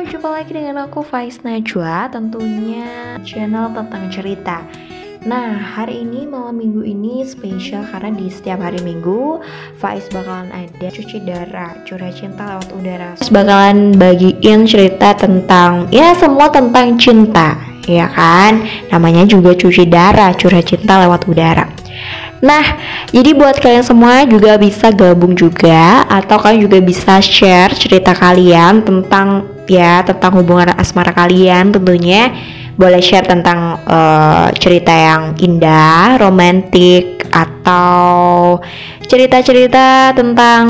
Jumpa lagi dengan aku Faiz Najwa, tentunya channel tentang cerita. Nah, hari ini malam minggu ini spesial karena di setiap hari minggu Faiz bakalan ada cuci darah, curah cinta lewat udara. Faiz bakalan bagiin cerita tentang ya semua tentang cinta, ya kan? Namanya juga cuci darah, curah cinta lewat udara. Nah, jadi buat kalian semua juga bisa gabung juga atau kalian juga bisa share cerita kalian tentang ya tentang hubungan asmara kalian tentunya boleh share tentang uh, cerita yang indah, romantis atau cerita-cerita tentang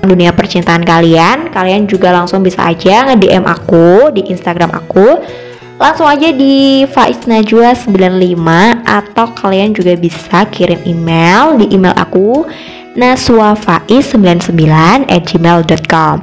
dunia percintaan kalian. Kalian juga langsung bisa aja nge-DM aku di Instagram aku langsung aja di Faiz Najwa 95 atau kalian juga bisa kirim email di email aku naswafaiz99 at gmail.com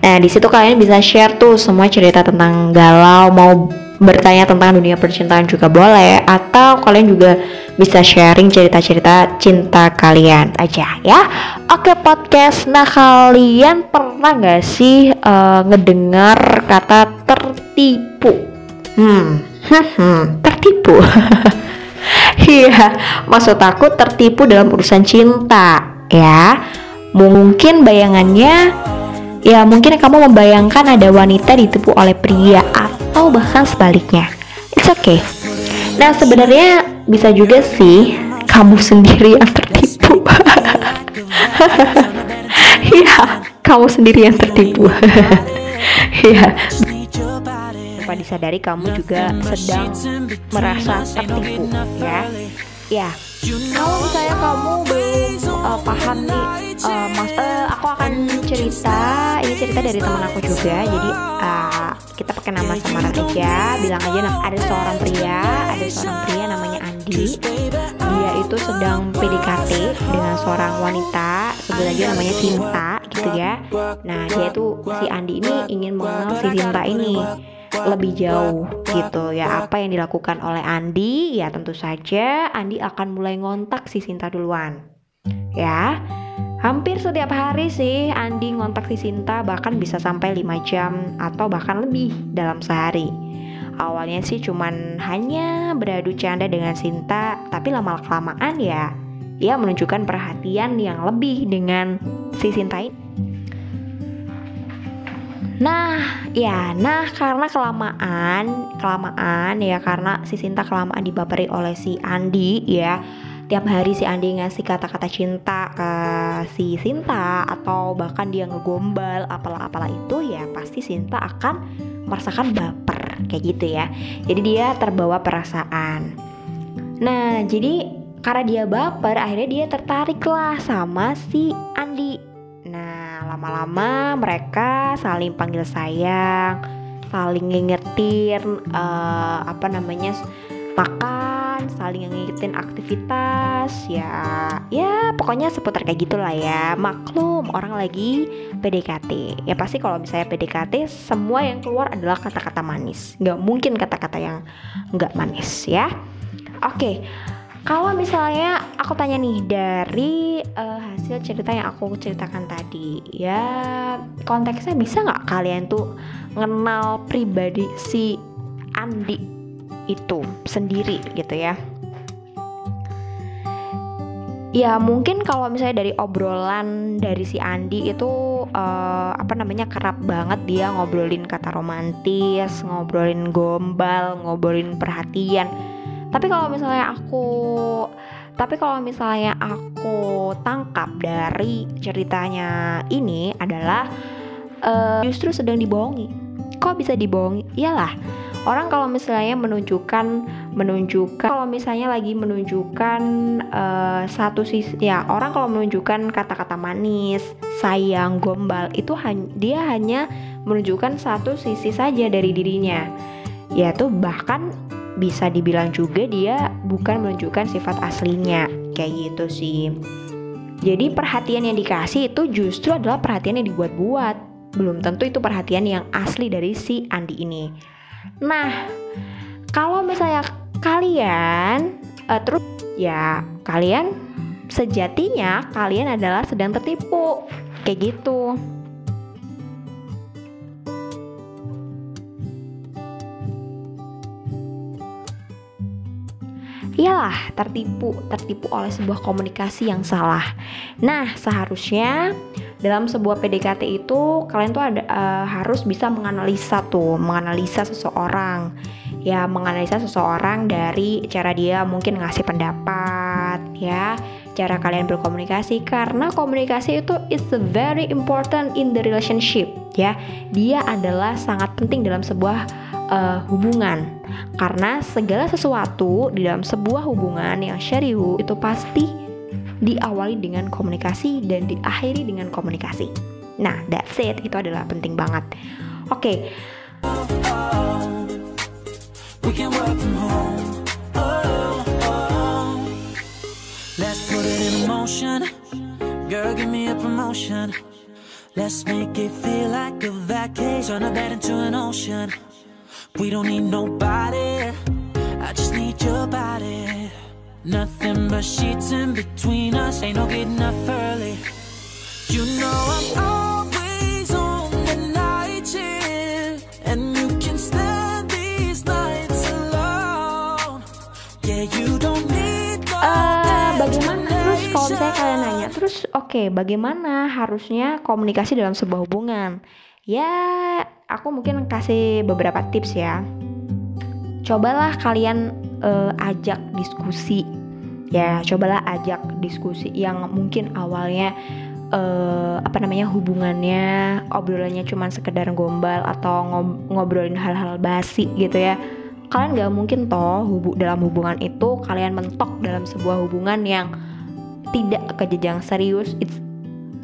Nah di situ kalian bisa share tuh semua cerita tentang galau Mau bertanya tentang dunia percintaan juga boleh Atau kalian juga bisa sharing cerita-cerita cinta kalian aja ya. Oke podcast, nah kalian pernah gak sih uh, ngedengar kata tertipu? Hmm, hmm, tertipu. Iya, maksud aku tertipu dalam urusan cinta, ya. Mungkin bayangannya, ya mungkin kamu membayangkan ada wanita ditipu oleh pria atau bahkan sebaliknya. It's okay. Nah sebenarnya bisa juga sih kamu sendiri yang tertipu. Iya, kamu sendiri yang tertipu. Iya tanpa disadari kamu juga sedang merasa tertipu ya. ya. Kalau misalnya kamu belum uh, paham nih uh, mas uh, aku akan cerita ini cerita dari teman aku juga. Jadi uh, kita pakai nama samaran aja bilang aja ada seorang pria ada seorang pria namanya Andi. Dia itu sedang PDKT dengan seorang wanita sebut aja namanya Sinta gitu ya. Nah dia itu si Andi ini ingin mengenal si Sinta ini lebih jauh gitu ya. Apa yang dilakukan oleh Andi ya tentu saja Andi akan mulai ngontak si Sinta duluan ya. Hampir setiap hari sih Andi ngontak si Sinta bahkan bisa sampai 5 jam atau bahkan lebih dalam sehari. Awalnya sih cuman hanya beradu canda dengan Sinta tapi lama kelamaan ya ia menunjukkan perhatian yang lebih dengan si Sinta ini Nah, ya, nah karena kelamaan, kelamaan ya karena si Sinta kelamaan dibaperi oleh si Andi ya. Tiap hari si Andi ngasih kata-kata cinta ke si Sinta atau bahkan dia ngegombal apalah-apalah itu ya pasti Sinta akan merasakan baper kayak gitu ya. Jadi dia terbawa perasaan. Nah, jadi karena dia baper akhirnya dia tertarik lah sama si Andi lama-lama mereka saling panggil sayang saling ngingetin uh, apa namanya makan saling ngingetin aktivitas ya ya pokoknya seputar kayak gitulah ya. Maklum orang lagi PDKT ya pasti kalau misalnya PDKT semua yang keluar adalah kata-kata manis. Nggak mungkin kata-kata yang nggak manis ya. Oke okay. Kalau misalnya aku tanya nih dari uh, hasil cerita yang aku ceritakan tadi, ya konteksnya bisa nggak kalian tuh kenal pribadi si Andi itu sendiri gitu ya? Ya mungkin kalau misalnya dari obrolan dari si Andi itu uh, apa namanya kerap banget dia ngobrolin kata romantis, ngobrolin gombal, ngobrolin perhatian tapi kalau misalnya aku tapi kalau misalnya aku tangkap dari ceritanya ini adalah uh, justru sedang dibohongi. Kok bisa dibohongi? Iyalah, orang kalau misalnya menunjukkan menunjukkan kalau misalnya lagi menunjukkan uh, satu sisi ya orang kalau menunjukkan kata-kata manis, sayang, gombal itu dia hanya menunjukkan satu sisi saja dari dirinya. Yaitu bahkan bisa dibilang juga dia bukan menunjukkan sifat aslinya. Kayak gitu sih. Jadi perhatian yang dikasih itu justru adalah perhatian yang dibuat-buat. Belum tentu itu perhatian yang asli dari si Andi ini. Nah kalau misalnya kalian uh, terus ya kalian sejatinya kalian adalah sedang tertipu. Kayak gitu ialah tertipu, tertipu oleh sebuah komunikasi yang salah. Nah, seharusnya dalam sebuah PDKT itu kalian tuh ada uh, harus bisa menganalisa tuh, menganalisa seseorang. Ya, menganalisa seseorang dari cara dia mungkin ngasih pendapat, ya, cara kalian berkomunikasi karena komunikasi itu is very important in the relationship, ya. Dia adalah sangat penting dalam sebuah uh, hubungan karena segala sesuatu di dalam sebuah hubungan yang syariu itu pasti diawali dengan komunikasi dan diakhiri dengan komunikasi. Nah, that's it. Itu adalah penting banget. Oke. Okay. Let's make it feel like a vacation. Turn a bed into an ocean. We don't need nobody. I just need your body. Nothing but sheets in between us. Ain't no getting up early. You know I'm always on the night shift. And you can stand these nights alone. Yeah, you don't need no uh, Bagaimana terus kalau misalnya kalian nanya terus oke okay, bagaimana harusnya komunikasi dalam sebuah hubungan ya aku mungkin kasih beberapa tips ya. Cobalah kalian uh, ajak diskusi. Ya cobalah ajak diskusi yang mungkin awalnya uh, apa namanya hubungannya obrolannya cuma sekedar gombal atau ngob ngobrolin hal-hal basi gitu ya. Kalian gak mungkin toh hubu dalam hubungan itu kalian mentok dalam sebuah hubungan yang tidak ke jenjang serius.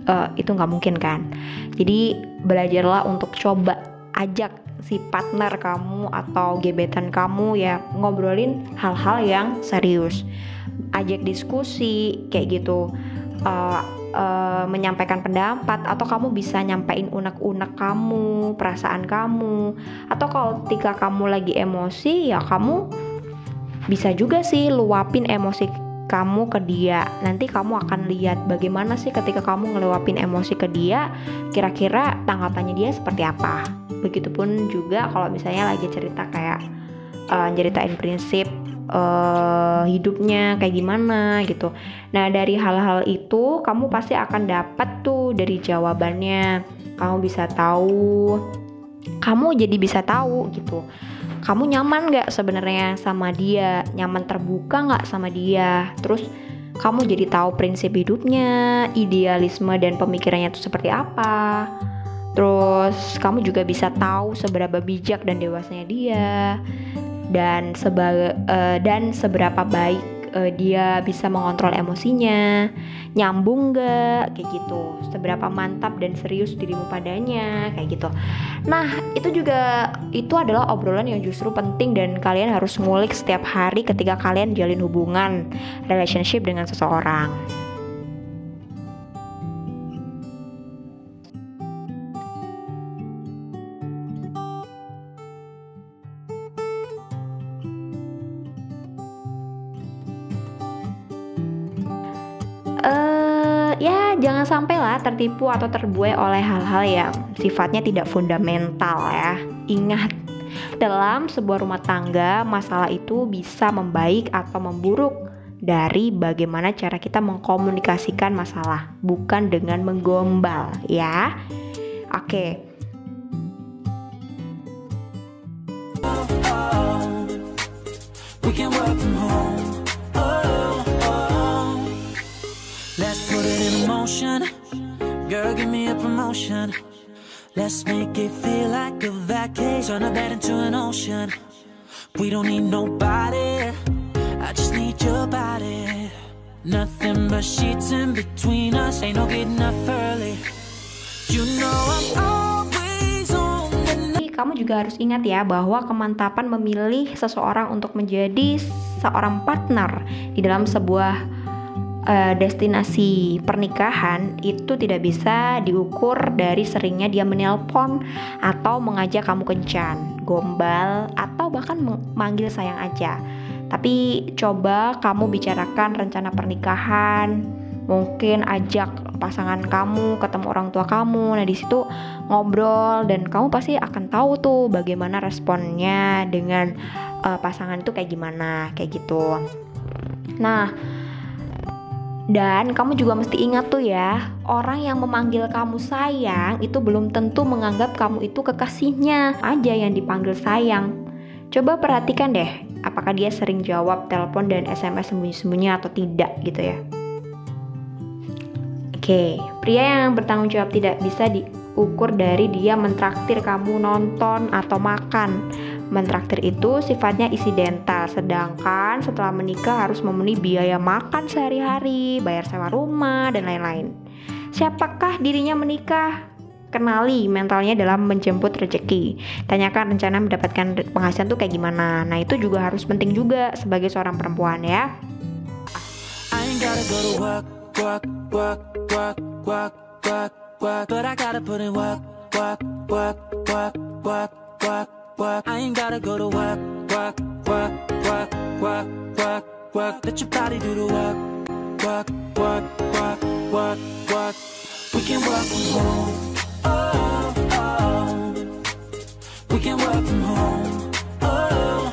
Uh, itu nggak mungkin kan? Jadi belajarlah untuk coba ajak si partner kamu atau gebetan kamu ya ngobrolin hal-hal yang serius ajak diskusi kayak gitu uh, uh, menyampaikan pendapat atau kamu bisa nyampein unek-unek kamu perasaan kamu atau kalau ketika kamu lagi emosi ya kamu bisa juga sih luapin emosi kamu ke dia. Nanti kamu akan lihat bagaimana sih ketika kamu ngelewapin emosi ke dia, kira-kira tanggapannya dia seperti apa. Begitupun juga kalau misalnya lagi cerita kayak uh, ceritain prinsip uh, hidupnya kayak gimana gitu. Nah, dari hal-hal itu kamu pasti akan dapat tuh dari jawabannya. Kamu bisa tahu kamu jadi bisa tahu gitu kamu nyaman gak sebenarnya sama dia nyaman terbuka gak sama dia terus kamu jadi tahu prinsip hidupnya idealisme dan pemikirannya itu seperti apa terus kamu juga bisa tahu seberapa bijak dan dewasanya dia dan seba uh, dan seberapa baik uh, dia bisa mengontrol emosinya, nyambung gak, kayak gitu. Seberapa mantap dan serius dirimu padanya, kayak gitu. Nah, itu juga itu adalah obrolan yang justru penting dan kalian harus ngulik setiap hari ketika kalian jalin hubungan relationship dengan seseorang. Sampailah tertipu atau terbuai oleh hal-hal yang sifatnya tidak fundamental ya. Ingat, dalam sebuah rumah tangga, masalah itu bisa membaik atau memburuk dari bagaimana cara kita mengkomunikasikan masalah, bukan dengan menggombal ya. Oke. We. Motion. Girl, give me a promotion. Let's make it feel like a vacation. Turn a bed into an ocean. We don't need nobody. I just need your body. Nothing but sheets in between us. Ain't no getting up early. You know I'm always Kamu juga harus ingat ya bahwa kemantapan memilih seseorang untuk menjadi seorang partner di dalam sebuah uh, destinasi pernikahan itu tidak bisa diukur dari seringnya dia menelpon atau mengajak kamu kencan, gombal atau bahkan manggil sayang aja. Tapi coba kamu bicarakan rencana pernikahan, mungkin ajak pasangan kamu ketemu orang tua kamu. Nah, di situ ngobrol dan kamu pasti akan tahu tuh bagaimana responnya dengan uh, pasangan itu kayak gimana, kayak gitu. Nah, dan kamu juga mesti ingat tuh ya, orang yang memanggil kamu sayang itu belum tentu menganggap kamu itu kekasihnya aja yang dipanggil sayang. Coba perhatikan deh, apakah dia sering jawab telepon dan SMS sembunyi-sembunyi atau tidak gitu ya. Oke, pria yang bertanggung jawab tidak bisa diukur dari dia mentraktir kamu nonton atau makan Mentraktir itu sifatnya isidental, sedangkan setelah menikah harus memenuhi biaya makan sehari-hari, bayar sewa rumah, dan lain-lain. Siapakah dirinya menikah? Kenali mentalnya dalam menjemput rezeki. Tanyakan rencana mendapatkan penghasilan tuh kayak gimana. Nah itu juga harus penting juga sebagai seorang perempuan ya. I ain't gotta go to work, work, work, work, work, work, work. Let your body do the work, work, work, work, work, work. We can work from home. Oh, oh. We can work from home. Oh.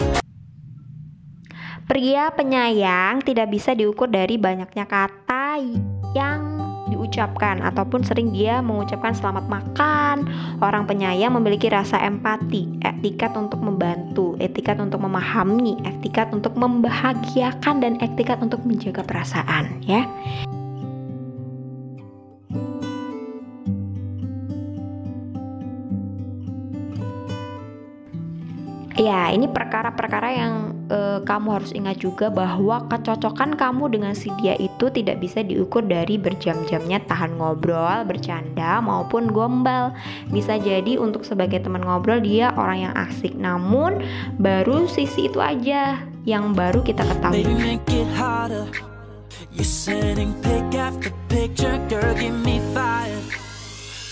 Pria penyayang tidak bisa diukur dari banyaknya kata yang diucapkan ataupun sering dia mengucapkan selamat makan. Orang penyayang memiliki rasa empati, etikat untuk membantu, etikat untuk memahami, etikat untuk membahagiakan dan etikat untuk menjaga perasaan, ya. Ya, ini perkara-perkara yang uh, kamu harus ingat juga bahwa kecocokan kamu dengan si dia itu tidak bisa diukur dari berjam-jamnya tahan ngobrol, bercanda maupun gombal. Bisa jadi untuk sebagai teman ngobrol dia orang yang asik, namun baru sisi itu aja yang baru kita ketahui.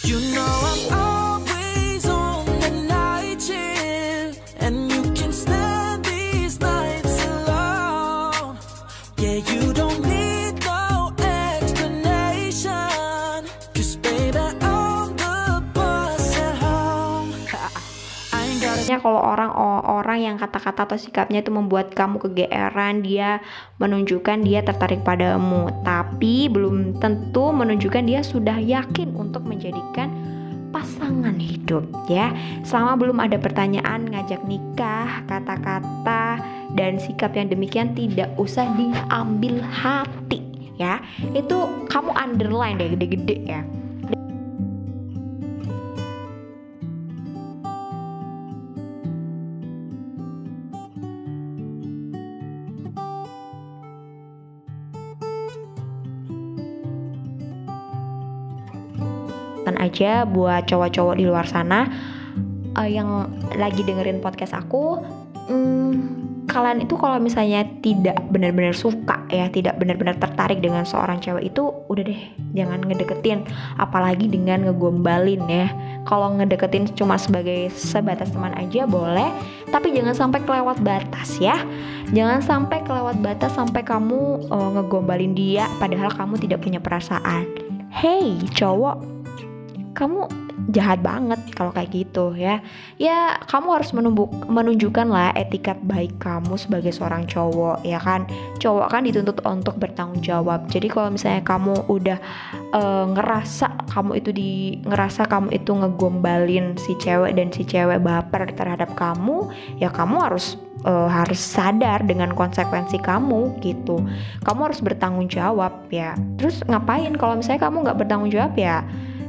You know I'm kalau orang orang yang kata-kata atau sikapnya itu membuat kamu kegeeran, dia menunjukkan dia tertarik padamu, tapi belum tentu menunjukkan dia sudah yakin untuk menjadikan pasangan hidup ya. Selama belum ada pertanyaan ngajak nikah, kata-kata dan sikap yang demikian tidak usah diambil hati ya. Itu kamu underline deh gede-gede ya aja buat cowok-cowok di luar sana. Uh, yang lagi dengerin podcast aku hmm, kalian itu kalau misalnya tidak benar-benar suka ya tidak benar-benar tertarik dengan seorang cewek itu udah deh jangan ngedeketin. Apalagi dengan ngegombalin ya. Kalau ngedeketin cuma sebagai sebatas teman aja boleh tapi jangan sampai kelewat batas ya. Jangan sampai kelewat batas sampai kamu uh, ngegombalin dia padahal kamu tidak punya perasaan. Hey cowok kamu jahat banget kalau kayak gitu ya ya kamu harus menumbuk, menunjukkan lah etikat baik kamu sebagai seorang cowok ya kan cowok kan dituntut untuk bertanggung jawab jadi kalau misalnya kamu udah uh, ngerasa kamu itu di ngerasa kamu itu ngegombalin si cewek dan si cewek baper terhadap kamu ya kamu harus uh, harus sadar dengan konsekuensi kamu gitu. Kamu harus bertanggung jawab ya. Terus ngapain kalau misalnya kamu nggak bertanggung jawab ya?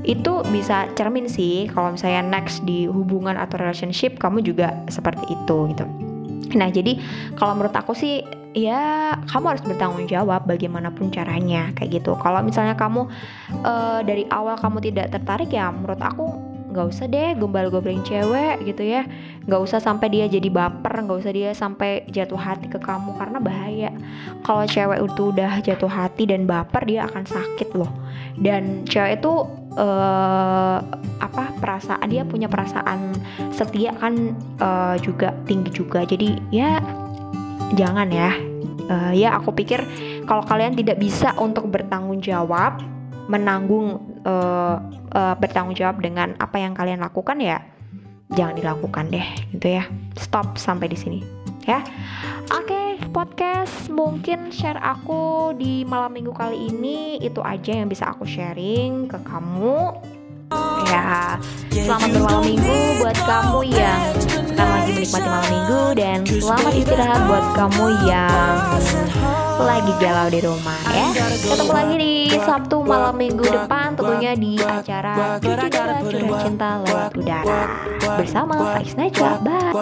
Itu bisa cermin sih kalau misalnya next di hubungan atau relationship kamu juga seperti itu gitu. Nah, jadi kalau menurut aku sih ya kamu harus bertanggung jawab bagaimanapun caranya kayak gitu. Kalau misalnya kamu uh, dari awal kamu tidak tertarik ya menurut aku nggak usah deh gombal-gombalin cewek gitu ya nggak usah sampai dia jadi baper nggak usah dia sampai jatuh hati ke kamu karena bahaya kalau cewek itu udah jatuh hati dan baper dia akan sakit loh dan cewek itu uh, apa perasaan dia punya perasaan setia kan uh, juga tinggi juga. Jadi ya jangan ya. Uh, ya aku pikir kalau kalian tidak bisa untuk bertanggung jawab menanggung uh, uh, bertanggung jawab dengan apa yang kalian lakukan ya jangan dilakukan deh gitu ya. Stop sampai di sini ya. Oke, podcast mungkin share aku di malam minggu kali ini itu aja yang bisa aku sharing ke kamu. Ya, selamat bermalam minggu buat kamu yang sekarang lagi menikmati malam minggu dan selamat istirahat buat kamu yang lagi galau di rumah ya. Ketemu lagi di Sabtu malam minggu depan tentunya di acara Curah Cinta Lewat Udara bersama Faiz Najwa. Bye.